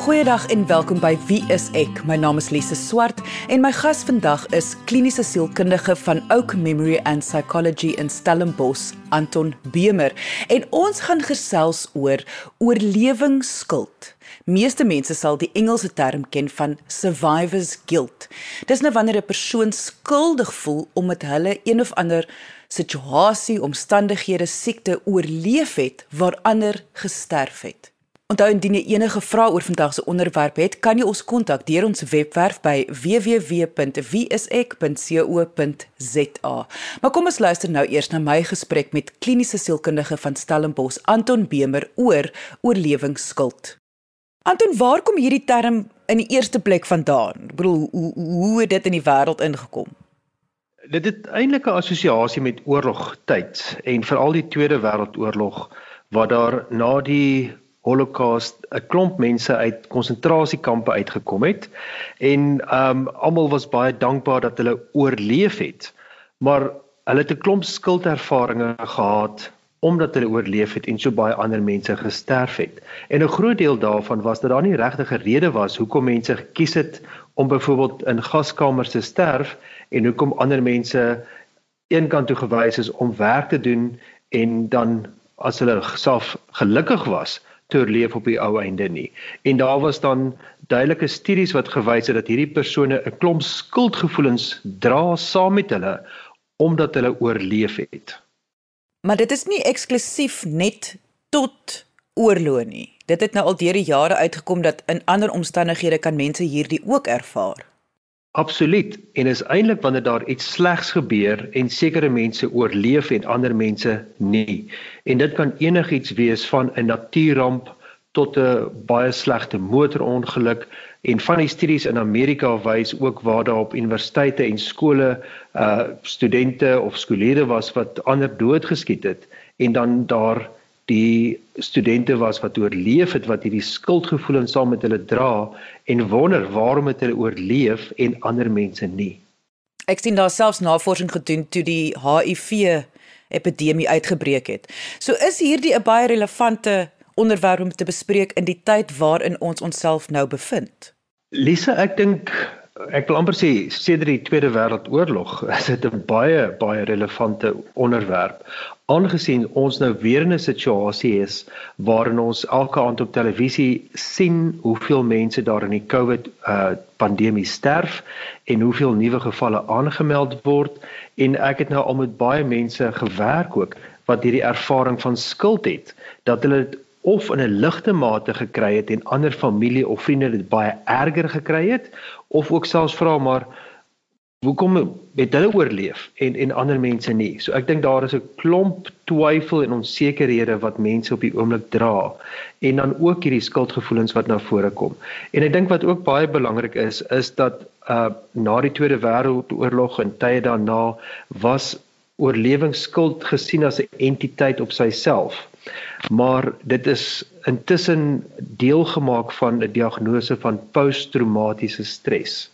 Goeiedag en welkom by Wie is ek? My naam is Lise Swart en my gas vandag is kliniese sielkundige van Oak Memory and Psychology in Stellenbosch, Anton Bemer. En ons gaan gesels oor oorlewingsskuld. Meeste mense sal die Engelse term ken van survivor's guilt. Dis nou wanneer 'n persoon skuldig voel omdat hulle een of ander situasie, omstandighede, siekte oorleef het waar ander gesterf het. Onthou indien jy enige vrae oor vandag se onderwerp het, kan jy ons kontak deur ons webwerf by www.wieisek.co.za. Maar kom ons luister nou eers na my gesprek met kliniese sielkundige van Stellenbosch, Anton Bemer oor oorlewingsskuld. Anton, waar kom hierdie term in die eerste plek vandaan? Ek bedoel, hoe hoe het dit in die wêreld ingekom? Dit het eintlik 'n assosiasie met oorlogtyd en veral die Tweede Wêreldoorlog waar daar na die Holocaust 'n klomp mense uit konsentrasiekampe uitgekom het en ehm um, almal was baie dankbaar dat hulle oorleef het. Maar hulle het 'n klomp skuldervarings gehad omdat hulle oorleef het en so baie ander mense gesterf het. En 'n groot deel daarvan was dat daar nie regtig 'n rede was hoekom mense gekies het om byvoorbeeld in gaskamers te sterf en hoekom ander mense eenkant toe gewys is om werk te doen en dan as hulle self gelukkig was te oorleef op die ou einde nie. En daar was dan duidelike studies wat gewys het dat hierdie persone 'n klomp skuldgevoelens dra saam met hulle omdat hulle oorleef het. Maar dit is nie eksklusief net tot oorlog nie. Dit het nou al deur die jare uitgekom dat in ander omstandighede kan mense hierdie ook ervaar. Absoluut. En is eintlik wanneer daar iets slegs gebeur en sekere mense oorleef en ander mense nie. En dit kan enigiets wees van 'n natuurramp tot 'n baie slegte motorongeluk en van die studies in Amerika wys ook waar daar op universiteite en skole uh studente of skoolleerders was wat ander doodgeskiet het en dan daar die studente was wat oorleef het wat hierdie skuldgevoelens saam met hulle dra en wonder waarom het hulle oorleef en ander mense nie. Ek sien daar selfs navorsing gedoen toe die HIV epidemie uitgebreek het. So is hierdie 'n baie relevante onderwerp om te bespreek in die tyd waarin ons onsself nou bevind. Lisa, ek dink ek wil amper sê sedert die Tweede Wêreldoorlog is dit 'n baie baie relevante onderwerp aangesien ons nou weer in 'n situasie is waarin ons elke aand op televisie sien hoeveel mense daar in die COVID uh pandemie sterf en hoeveel nuwe gevalle aangemeld word en ek het nou al met baie mense gewerk ook wat hierdie ervaring van skuld het dat hulle dit of in 'n ligte mate gekry het en ander familie of vriende dit baie erger gekry het of ook selfs vra maar hoekom het hulle oorleef en en ander mense nie. So ek dink daar is 'n klomp twyfel en onsekerhede wat mense op die oomblik dra en dan ook hierdie skuldgevoelens wat na vore kom. En ek dink wat ook baie belangrik is is dat uh na die Tweede Wêreldoorlog en tye daarna was oorlewingsskuld gesien as 'n entiteit op sy-self. Maar dit is intussen deel gemaak van 'n diagnose van posttraumatiese stres.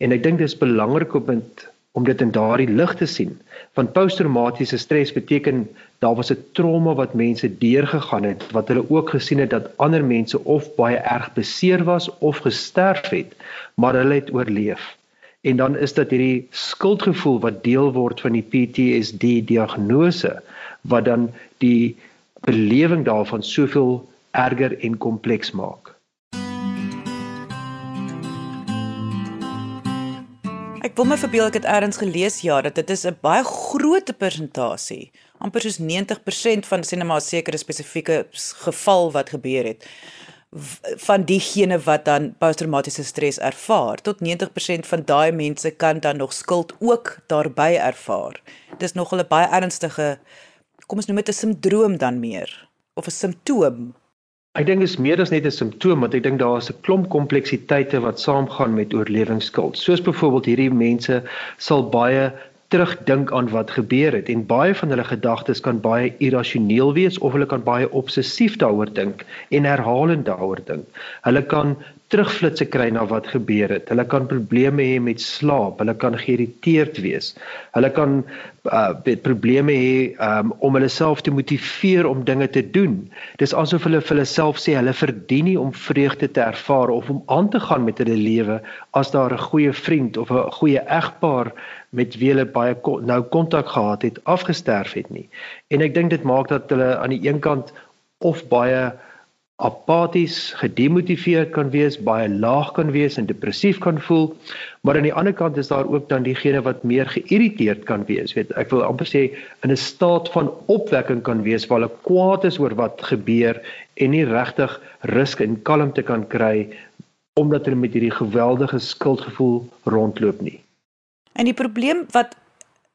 En ek dink dit is belangrik om dit om dit in daardie lig te sien. Want posttraumatiese stres beteken daar was 'n trauma wat mense deurgegaan het wat hulle ook gesien het dat ander mense of baie erg beseer was of gesterf het, maar hulle het oorleef. En dan is dit hierdie skuldgevoel wat deel word van die PTSD diagnose wat dan die belewing daarvan soveel erger en kompleks maak. Wil my verbeel ek het eers gelees ja dat dit is 'n baie groot persentasie, amper soos 90% van sinema sekere spesifieke geval wat gebeur het van diegene wat dan posttraumatiese stres ervaar. Tot 90% van daai mense kan dan nog skuld ook daarbey ervaar. Dis nog 'n baie ernstige kom ons noem dit 'n sindroom dan meer of 'n simptoom Ek dink dit is meer as net 'n simptoom, want ek dink daar is 'n klomp kompleksiteite wat saamgaan met oorlewingsskuld. Soos byvoorbeeld hierdie mense sal baie terugdink aan wat gebeur het en baie van hulle gedagtes kan baie irrasioneel wees of hulle kan baie obsessief daaroor dink en herhalend daaroor dink. Hulle kan terugflitsse kry na wat gebeur het. Hulle kan probleme hê met slaap, hulle kan geïrriteerd wees. Hulle kan uh probleme hê um, om hulle self te motiveer om dinge te doen. Dis asof hulle vir hulle self sê hulle verdien nie om vreugde te ervaar of om aan te gaan met hulle lewe as daar 'n goeie vriend of 'n goeie egpaar met wie hulle baie nou kontak gehad het afgesterf het nie. En ek dink dit maak dat hulle aan die een kant of baie apaties, gedemotiveerd kan wees, baie laag kan wees en depressief kan voel. Maar aan die ander kant is daar ook dan diegene wat meer geïrriteerd kan wees. Weet, ek wil amper sê in 'n staat van opwekking kan wees waar hulle kwaad is oor wat gebeur en nie regtig rus en kalmte kan kry omdat hulle met hierdie geweldige skuldgevoel rondloop nie. En die probleem wat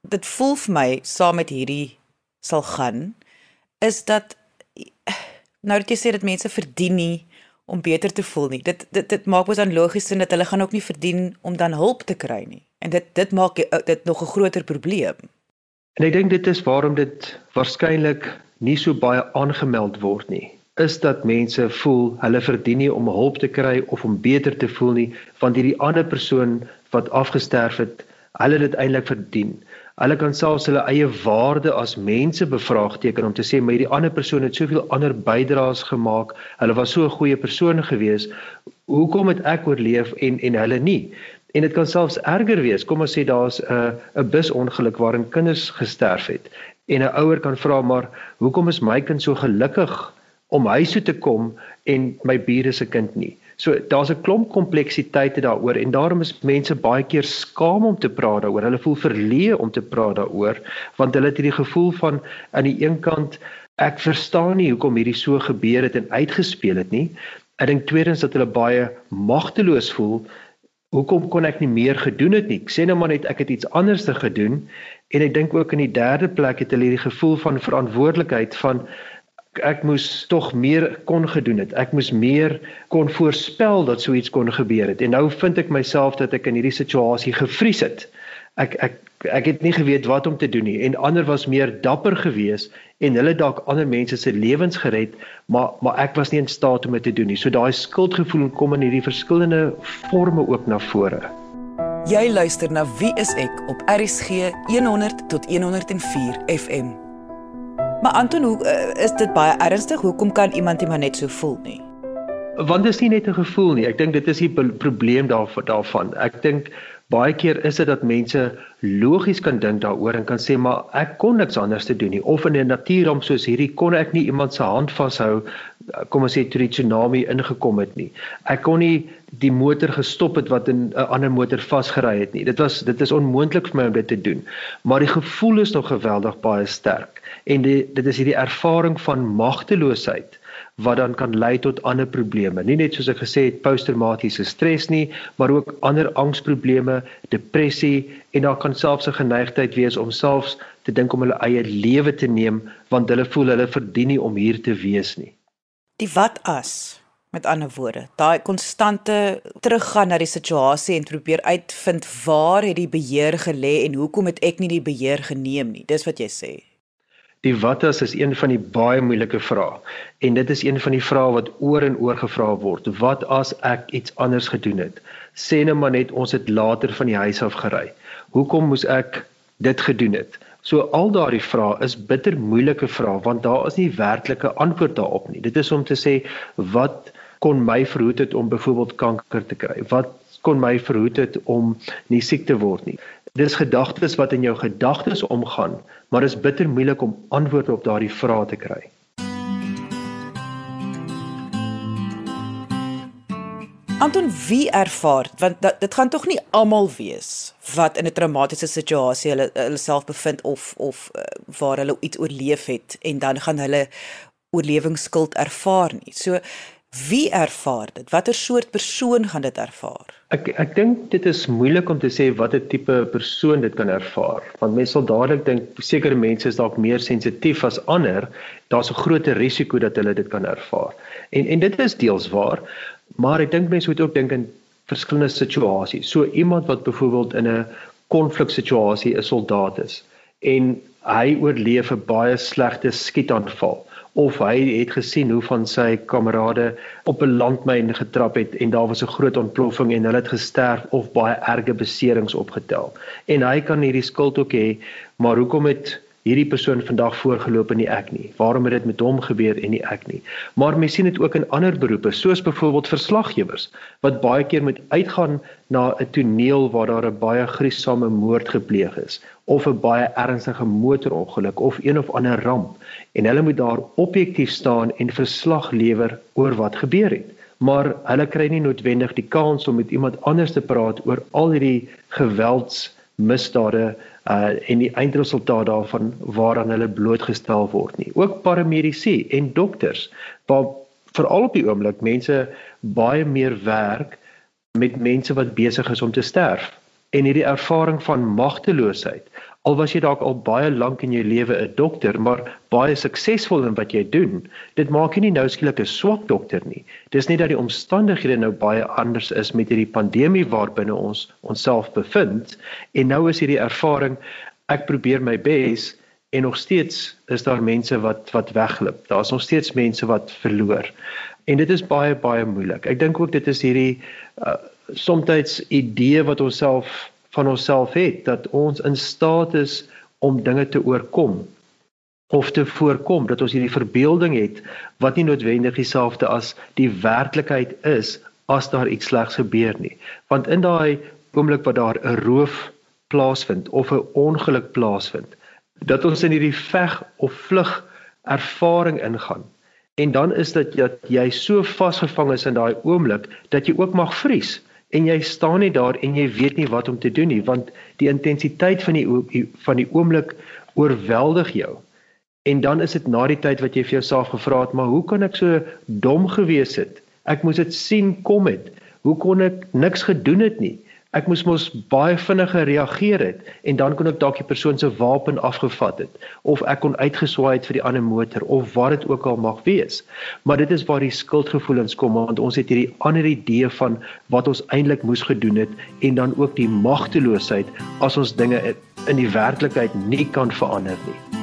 dit voel vir my saam met hierdie sal gaan is dat nou dat jy sê dat mense verdien nie om beter te voel nie. Dit dit dit maak mos dan logies sin dat hulle gaan ook nie verdien om dan hulp te kry nie. En dit dit maak dit nog 'n groter probleem. En ek dink dit is waarom dit waarskynlik nie so baie aangemeld word nie. Is dat mense voel hulle verdien nie om hulp te kry of om beter te voel nie, want hierdie ander persoon wat afgesterf het, hulle dit eintlik verdien. Hulle kan selfs hulle eie waarde as mense bevraagteken om te sê maar hierdie ander persoon het soveel ander bydraes gemaak. Hulle was so 'n goeie persoon gewees. Hoekom het ek oorleef en en hulle nie? En dit kan selfs erger wees. Kom ons sê daar's 'n 'n busongeluk waarin kinders gesterf het en 'n ouer kan vra maar hoekom is my kind so gelukkig om huis toe te kom en my bure se kind nie? So daar's 'n klomp kompleksiteite daaroor en daarom is mense baie keer skaam om te praat daaroor. Hulle voel verleë om te praat daaroor want hulle het hierdie gevoel van aan die een kant ek verstaan nie hoekom hierdie so gebeur het en uitgespeel het nie. Ek dink tweedens dat hulle baie magteloos voel. Hoekom kon ek nie meer gedoen het nie? Ek sê nou maar net ek het iets anders te gedoen en ek dink ook in die derde plek het hulle hierdie gevoel van verantwoordelikheid van ek moes tog meer kon gedoen het. Ek moes meer kon voorspel dat so iets kon gebeur het. En nou vind ek myself dat ek in hierdie situasie gevries het. Ek ek ek het nie geweet wat om te doen nie en ander was meer dapper geweest en hulle dalk ander mense se lewens gered, maar maar ek was nie in staat om dit te doen nie. So daai skuldgevoel kom in hierdie verskillende forme ook na vore. Jy luister na Wie is ek op RCG 100 tot 104 FM. Maar Anton, hoe uh, is dit baie ernstig? Hoekom kan iemand nie maar net so voel nie? Want dit is nie net 'n gevoel nie. Ek dink dit is die probleem daarvan daarvan. Ek dink baie keer is dit dat mense logies kan dink daaroor en kan sê maar ek kon niks anders te doen nie of in 'n natuurramp soos hierdie kon ek nie iemand se hand vashou kom ons sê toe die tsunami ingekom het nie. Ek kon nie die motor gestop het wat 'n ander motor vasgery het nie. Dit was dit is onmoontlik vir my om dit te doen. Maar die gevoel is nog geweldig baie sterk en die, dit is hierdie ervaring van magteloosheid wat dan kan lei tot ander probleme. Nie net soos ek gesê het posttraumatiese stres nie, maar ook ander angsprobleme, depressie en daar kan selfs 'n geneigtheid wees om selfs te dink om hulle eie lewe te neem want hulle voel hulle verdien nie om hier te wees nie. Die wat as met ander woorde, daai konstante teruggaan na die situasie en probeer uitvind waar het die beheer gelê en hoekom het ek nie die beheer geneem nie. Dis wat jy sê. Die wat as is een van die baie moeilike vrae en dit is een van die vrae wat oor en oor gevra word. Wat as ek iets anders gedoen het? Sê net maar net ons het later van die huis af gery. Hoekom moes ek dit gedoen het? So al daardie vrae is bitter moeilike vrae want daar is nie werklike antwoord daarop nie. Dit is om te sê wat kon my verhoed het om byvoorbeeld kanker te kry? Wat kon my verhoed het om nie siek te word nie? Dis gedagtes wat in jou gedagtes omgaan, maar dit is bitter moeilik om antwoorde op daardie vrae te kry. Anton, wie ervaar want dat, dit gaan tog nie almal wees wat in 'n traumatiese situasie hulle hulle self bevind of of uh, waar hulle iets oorleef het en dan gaan hulle oorlewingsskuld ervaar nie. So Wie ervaar dit? Watter soort persoon gaan dit ervaar? Ek ek dink dit is moeilik om te sê watter tipe persoon dit kan ervaar, want mense sal dadelik dink sekere mense is dalk meer sensitief as ander, daar's 'n groter risiko dat hulle dit kan ervaar. En en dit is deels waar, maar ek dink mense moet ook dink in verskillende situasies. So iemand wat byvoorbeeld in 'n konfliksituasie 'n soldaat is en hy oorleef 'n baie slegte skietaanval of hy het gesien hoe van sy kamerade op 'n landmyn getrap het en daar was 'n groot ontploffing en hulle het gesterf of baie erge beserings opgetel. En hy kan hierdie skuld ook hê, maar hoekom het hierdie persoon vandag voorgeloop en nie ek nie. Waarom het dit met hom gebeur en nie ek nie? Maar mens sien dit ook in ander beroepe, soos byvoorbeeld verslaggewers wat baie keer moet uitgaan na 'n toneel waar daar 'n baie gruisame moord gepleeg is of 'n baie ernstige motorongeluk of een of ander ramp en hulle moet daar objektief staan en verslag lewer oor wat gebeur het maar hulle kry nie noodwendig die kans om met iemand anders te praat oor al hierdie geweldsmisdade uh en die eindresultaat daarvan waaraan hulle blootgestel word nie. Ook paramedisy en dokters waar veral op die oomblik mense baie meer werk met mense wat besig is om te sterf en hierdie ervaring van magteloosheid Al was jy dalk al baie lank in jou lewe 'n dokter, maar baie suksesvol in wat jy doen, dit maak jy nie nou skielik 'n swak dokter nie. Dis net dat die omstandighede nou baie anders is met hierdie pandemie waarbinne ons onsself bevind en nou is hierdie ervaring ek probeer my bes en nog steeds is daar mense wat wat wegglip. Daar's nog steeds mense wat verloor. En dit is baie baie moeilik. Ek dink ook dit is hierdie uh, soms idee wat ons self van onsself het dat ons in staat is om dinge te oorkom of te voorkom dat ons hierdie verbeelding het wat nie noodwendig dieselfde as die werklikheid is as daar iets slegs gebeur nie. Want in daai oomblik wat daar 'n roof plaasvind of 'n ongeluk plaasvind dat ons in hierdie veg of vlug ervaring ingaan. En dan is dit dat jy so vasgevang is in daai oomblik dat jy ook mag vries en jy staan net daar en jy weet nie wat om te doen nie want die intensiteit van die van die oomblik oorweldig jou. En dan is dit na die tyd wat jy vir jouself gevra het, maar hoe kan ek so dom gewees het? Ek moes dit sien kom het. Hoe kon ek niks gedoen het nie? Ek moes mos baie vinniger reageer het en dan kon ek dalk die persoon se wapen afgevat het of ek kon uitgeswaai het vir die ander motor of wat dit ook al mag wees. Maar dit is waar die skuldgevoelens kom want ons het hierdie ander idee van wat ons eintlik moes gedoen het en dan ook die magteloosheid as ons dinge in die werklikheid nie kan verander nie.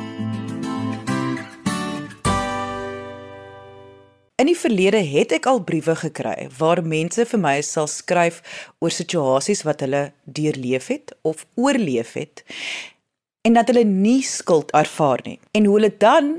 In die verlede het ek al briewe gekry waar mense vir my sal skryf oor situasies wat hulle deurleef het of oorleef het en dat hulle nie skuld ervaar nie en hoe hulle dan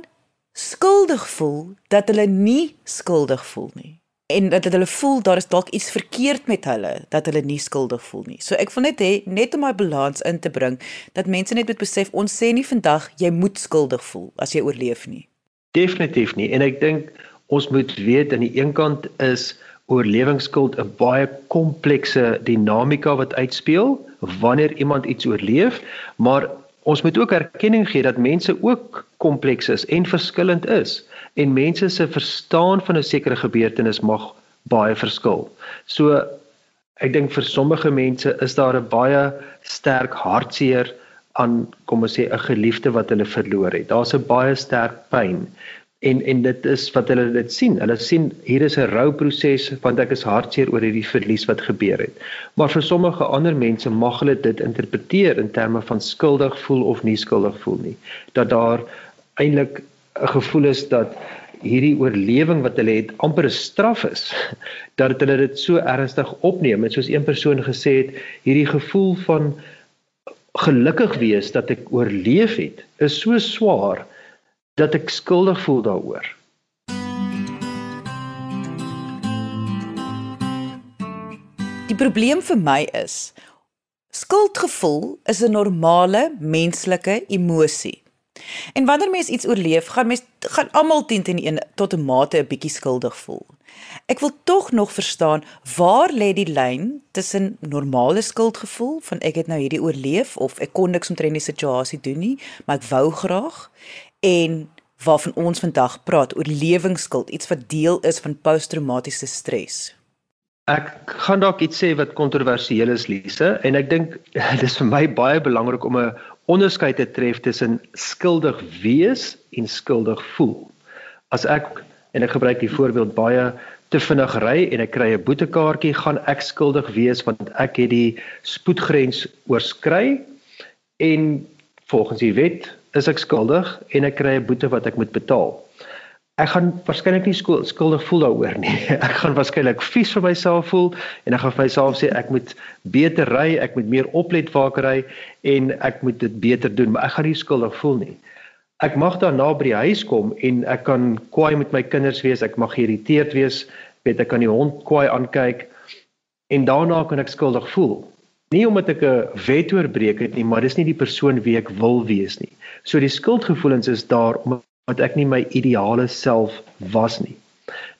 skuldig voel dat hulle nie skuldig voel nie en dat hulle voel daar is dalk iets verkeerd met hulle dat hulle nie skuldig voel nie. So ek wil net hê net om my balans in te bring dat mense net moet besef ons sê nie vandag jy moet skuldig voel as jy oorleef nie. Definitief nie en ek dink ons moet weet aan die een kant is oorlewingsskuld 'n baie komplekse dinamika wat uitspeel wanneer iemand iets oorleef, maar ons moet ook erkenning gee dat mense ook kompleks is en verskillend is en mense se verstaan van 'n sekere gebeurtenis mag baie verskil. So ek dink vir sommige mense is daar 'n baie sterk hartseer aan kom ons sê 'n geliefde wat hulle verloor het. Daar's 'n baie sterk pyn en en dit is wat hulle dit sien. Hulle sien hier is 'n rouproses want ek is hartseer oor hierdie verlies wat gebeur het. Maar vir sommige ander mense mag hulle dit interpreteer in terme van skuldig voel of nie skuldig voel nie. Dat daar eintlik 'n gevoel is dat hierdie oorlewing wat hulle het amper 'n straf is dat hulle dit so ernstig opneem en soos een persoon gesê het hierdie gevoel van gelukkig wees dat ek oorleef het is so swaar dat ek skuldig voel daaroor. Die probleem vir my is skuldgevoel is 'n normale menslike emosie. En wanneer mens iets oorleef, gaan mens gaan almal teen teen een tot 'n mate 'n bietjie skuldig voel. Ek wil tog nog verstaan waar lê die lyn tussen normale skuldgevoel van ek het nou hierdie oorleef of ek kon niks omtrent die situasie doen nie, maar ek wou graag en waarvan ons vandag praat oor lewingsskuld, iets wat deel is van posttraumatiese stres. Ek gaan dalk iets sê wat kontroversieel is, Lise, en ek dink dis vir my baie belangrik om 'n onderskeid te tref tussen skuldig wees en skuldig voel. As ek en ek gebruik die voorbeeld baie te vinnig ry en ek kry 'n boetekaartjie, gaan ek skuldig wees want ek het die spoedgrens oorskry en volgens die wet is ek skuldig en ek kry 'n boete wat ek moet betaal. ek gaan waarskynlik nie skuldig voel daaroor nie. Ek gaan waarskynlik vies vir myself voel en ek gaan vir myself sê ek moet beter ry, ek moet meer oplet waar ek ry en ek moet dit beter doen, maar ek gaan nie skuldig voel nie. Ek mag daarna by die huis kom en ek kan kwaai met my kinders wees, ek mag geïrriteerd wees, weet ek kan die hond kwaai aankyk en daarna kan ek skuldig voel. Nie omdat ek 'n wet oorbreek het nie, maar dis nie die persoon wie ek wil wees nie. So die skuldgevoelens is daar omdat ek nie my ideale self was nie.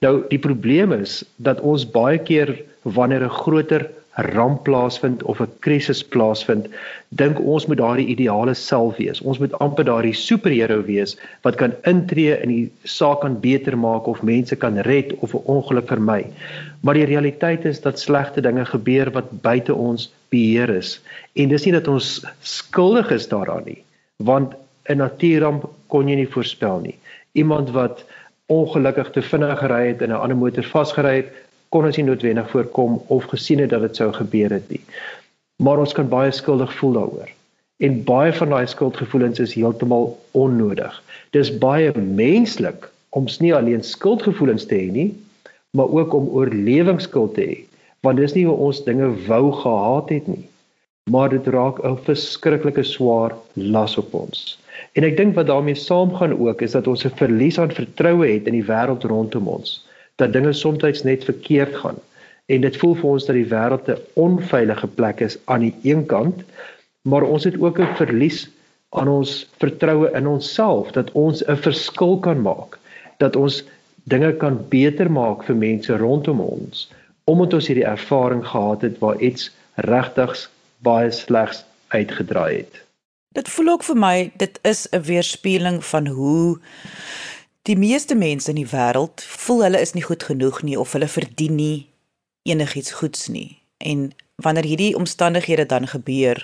Nou die probleem is dat ons baie keer wanneer 'n groter ramp plaasvind of 'n krisis plaasvind, dink ons moet daardie ideale self wees. Ons moet amper daardie superheld wees wat kan intree in die saak kan beter maak of mense kan red of 'n ongeluk vermy. Maar die realiteit is dat slegte dinge gebeur wat buite ons beheer is. En dis nie dat ons skuldig is daaraan nie, want 'n natuurramp kon jy nie voorspel nie. Iemand wat ongelukkig te vinnig gery het en 'n ander motor vasgery het, kon ons nie noodwendig voorkom of gesien het dat dit sou gebeur het nie. Maar ons kan baie skuldig voel daaroor. En baie van daai skuldgevoelens is heeltemal onnodig. Dis baie menslik om nie alleen skuldgevoelens te hê nie, maar ook om oorlewingsskuld te hê, want dis nie hoe ons dinge wou gehad het nie. Maar dit raak 'n verskriklike swaar las op ons. En ek dink wat daarmee saamgaan ook is dat ons 'n verlies aan vertroue het in die wêreld rondom ons. Dat dinge soms net verkeerd gaan. En dit voel vir ons dat die wêreld 'n onveilige plek is aan die een kant, maar ons het ook 'n verlies aan ons vertroue in onsself dat ons 'n verskil kan maak, dat ons dinge kan beter maak vir mense rondom ons omdat ons hierdie ervaring gehad het waar iets regtigs baie slegs uitgedraai het. Dit voel ook vir my dit is 'n weerspieëling van hoe die meeste mense in die wêreld voel hulle is nie goed genoeg nie of hulle verdien nie enigiets goeds nie. En wanneer hierdie omstandighede dan gebeur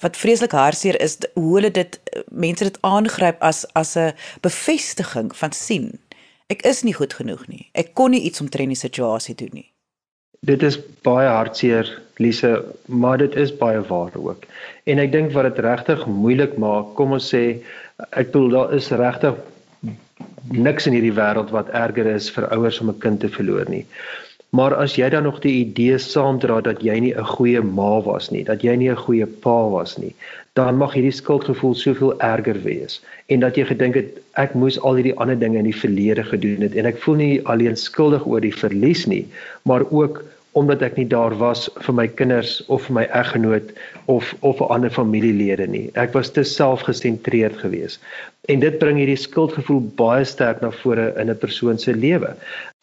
wat vreeslik hartseer is hoe hulle dit mense dit aangryp as as 'n bevestiging van sien. Ek is nie goed genoeg nie. Ek kon nie iets omtrent die situasie doen nie. Dit is baie hartseer, Lise, maar dit is baie waar ook. En ek dink wat dit regtig moeilik maak, kom ons sê, ek bedoel daar is regtig niks in hierdie wêreld wat erger is vir ouers om 'n kind te verloor nie. Maar as jy dan nog die idee saamdra dat jy nie 'n goeie ma was nie, dat jy nie 'n goeie pa was nie, dan mag hierdie skuldgevoel soveel erger wees en dat jy gedink het ek moes al hierdie ander dinge in die verlede gedoen het en ek voel nie alleen skuldig oor die verlies nie, maar ook omdat ek nie daar was vir my kinders of vir my eggenoot of of vir ander familielede nie. Ek was te selfgesentreerd geweest. En dit bring hierdie skuldgevoel baie sterk na vore in 'n persoon se lewe.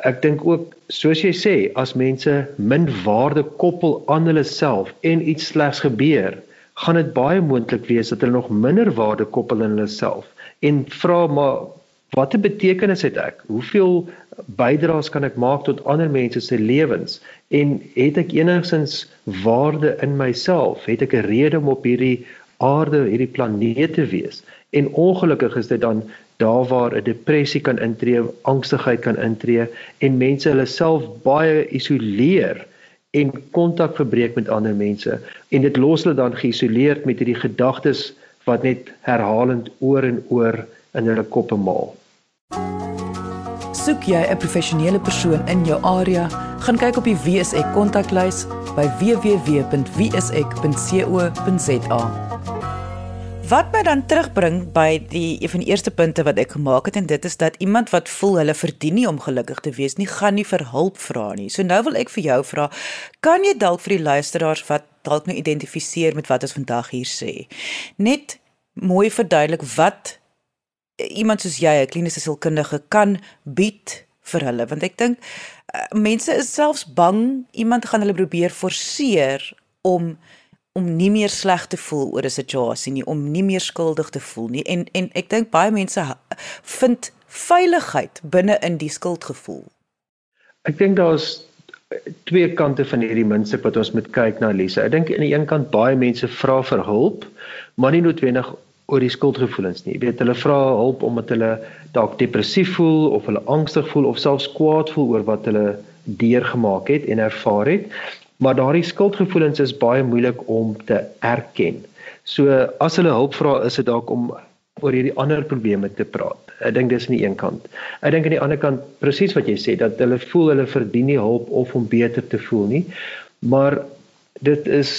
Ek dink ook soos jy sê, as mense min waarde koppel aan hulle self en iets slegs gebeur, gaan dit baie moontlik wees dat hulle nog minder waarde koppel aan hulle self en vra maar watter betekenis het ek? Hoeveel bydraes kan ek maak tot ander mense se lewens. En het ek enigsins waarde in myself? Het ek 'n rede om op hierdie aarde hierdie planeet te wees? En ongelukkig is dit dan daar waar 'n depressie kan intree angstigheid kan intree en mense hulle self baie isoleer en kontak verbreek met ander mense. En dit los hulle dan geïsoleerd met hierdie gedagtes wat net herhalend oor en oor in hulle koppe maal Soek jy 'n professionele persoon in jou area, gaan kyk op die WSE kontaklys by www.wse.co.za. Wat my dan terugbring by die een van die eerste punte wat ek gemaak het en dit is dat iemand wat voel hulle verdien nie om gelukkig te wees nie, gaan nie vir hulp vra nie. So nou wil ek vir jou vra, kan jy dalk vir die luisteraars wat dalk nou identifiseer met wat ons vandag hier sê, net mooi verduidelik wat iemand soos jy 'n kliniese sielkundige kan bied vir hulle. Want ek dink uh, mense is selfs bang iemand gaan hulle probeer forceer om om nie meer sleg te voel oor 'n situasie nie om nie meer skuldig te voel nie. En en ek dink baie mense vind veiligheid binne in die skuldgevoel. Ek dink daar's twee kante van hierdie muntstuk wat ons moet kyk na Lisa ek dink aan die een kant baie mense vra vir hulp maar nie noodwendig oor die skuldgevoelens nie. Jy weet hulle vra hulp omdat hulle dalk depressief voel of hulle angstig voel of selfs kwaad voel oor wat hulle deurgemaak het en ervaar het. Maar daardie skuldgevoelens is baie moeilik om te erken. So as hulle hulp vra, is dit dalk om oor hierdie ander probleme te praat. Ek dink dis aan die een kant. Ek dink aan die ander kant presies wat jy sê dat hulle voel hulle verdien nie hulp of om beter te voel nie. Maar dit is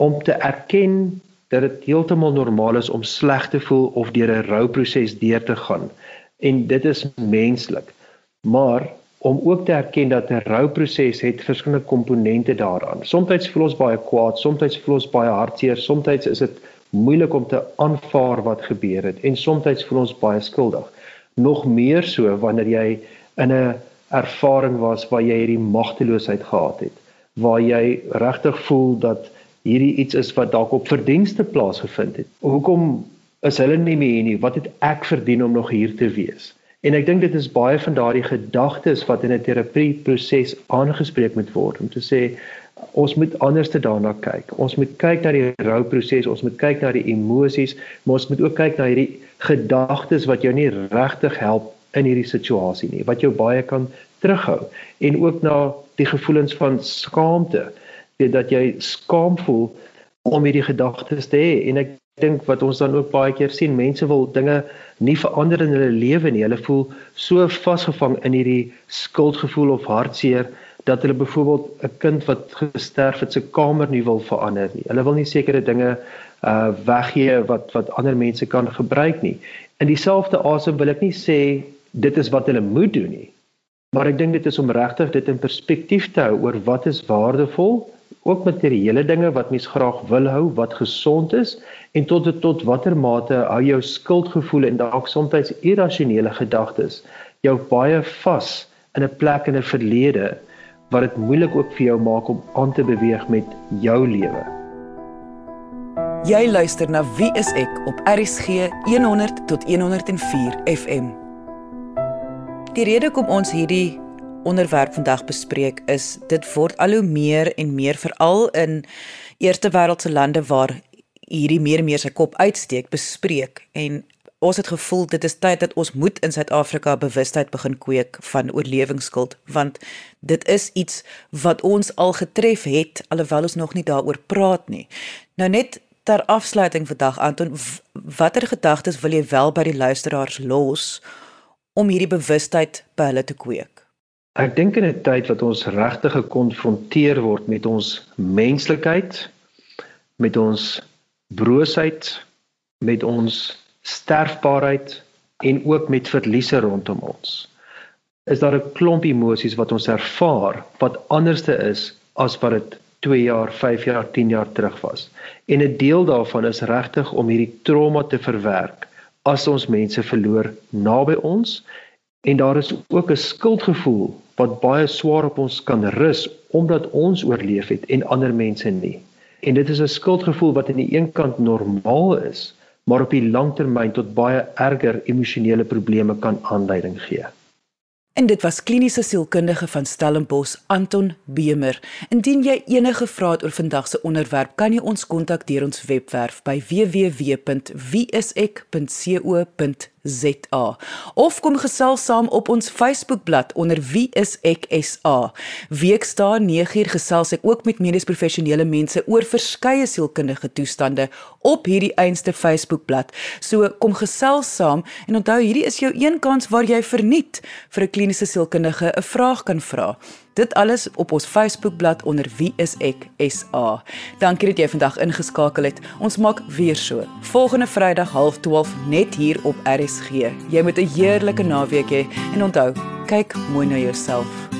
om te erken dat dit heeltemal normaal is om sleg te voel of deur 'n rouproses deur te gaan. En dit is menslik. Maar om ook te erken dat 'n rouproses het verskillende komponente daaraan. Somstyds voel ons baie kwaad, somstyds voel ons baie hartseer, somstyds is dit moeilik om te aanvaar wat gebeur het en soms voel ons baie skuldig. Nog meer so wanneer jy in 'n ervaring was waar jy hierdie magteloosheid gehad het, waar jy regtig voel dat hierdie iets is wat dalk op verdienste plaasgevind het. Hoekom is hulle nie meer nie? Wat het ek verdien om nog hier te wees? En ek dink dit is baie van daardie gedagtes wat in 'n terapie proses aangespreek moet word om te sê ons moet anders daarna kyk. Ons moet kyk na die rouproses, ons moet kyk na die emosies, maar ons moet ook kyk na hierdie gedagtes wat jou nie regtig help in hierdie situasie nie, wat jou baie kan terughou en ook na die gevoelens van skaamte, weet dat jy skaam voel om hierdie gedagtes te hê en ek dink wat ons dan ook baie keer sien, mense wil dinge nie verander in hulle lewe nie. Hulle voel so vasgevang in hierdie skuldgevoel of hartseer dat hulle byvoorbeeld 'n kind wat gesterf het se kamer nie wil verander nie. Hulle wil nie sekere dinge uh weggee wat wat ander mense kan gebruik nie. In dieselfde asem wil ek nie sê dit is wat hulle moet doen nie. Maar ek dink dit is om regtig dit in perspektief te hou oor wat is waardevol, ook materiële dinge wat mens graag wil hou, wat gesond is en tot tot watter mate hou jou skuldgevoel en dalk soms irrasionele gedagtes jou baie vas in 'n plek in 'n verlede wat dit moeilik ook vir jou maak om aan te beweeg met jou lewe. Jy luister na Wie is ek op RCG 100 tot 104 FM. Die rede kom ons hierdie onderwerp vandag bespreek is dit word al hoe meer en meer veral in eerste wêreldse lande waar hierdie meer en meer sy kop uitsteek bespreek en ons het gevoel dit is tyd dat ons moet in Suid-Afrika bewustheid begin kweek van oorlewingsskuld want dit is iets wat ons al getref het alhoewel ons nog nie daaroor praat nie. Nou net ter afsluiting vandag Anton watter gedagtes wil jy wel by die luisteraars los om hierdie bewustheid by hulle te kweek? Ek dink in 'n tyd wat ons regtig gekonfronteer word met ons menslikheid, met ons broosheid, met ons sterfbaarheid en ook met verliese rondom ons. Is daar 'n klomp emosies wat ons ervaar wat anderste is as wat dit 2 jaar, 5 jaar, 10 jaar terug was. En 'n deel daarvan is regtig om hierdie trauma te verwerk as ons mense verloor naby ons en daar is ook 'n skuldgevoel wat baie swaar op ons kan rus omdat ons oorleef het en ander mense nie. En dit is 'n skuldgevoel wat aan die een kant normaal is, maar op die langtermyn tot baie erger emosionele probleme kan aanleiding gee. En dit was kliniese sielkundige van Stellenbosch Anton Bemer. Indien jy enige vrae het oor vandag se onderwerp, kan jy ons kontak deur ons webwerf by www.wieisek.co.za of kom gesels saam op ons Facebookblad onder Wie is ek SA. Weksdae 9uur gesels ek ook met medies professionele mense oor verskeie sielkundige toestande op hierdie einste Facebookblad. So kom gesels saam en onthou hierdie is jou een kans waar jy verniet vir 'n kliniese sielkundige 'n vraag kan vra. Dit alles op ons Facebookblad onder Wie is ek SA. Dankie dat jy vandag ingeskakel het. Ons maak weer so. Volgende Vrydag 12:30 net hier op RSG. Jy moet 'n heerlike naweek hê en onthou, kyk mooi na jouself.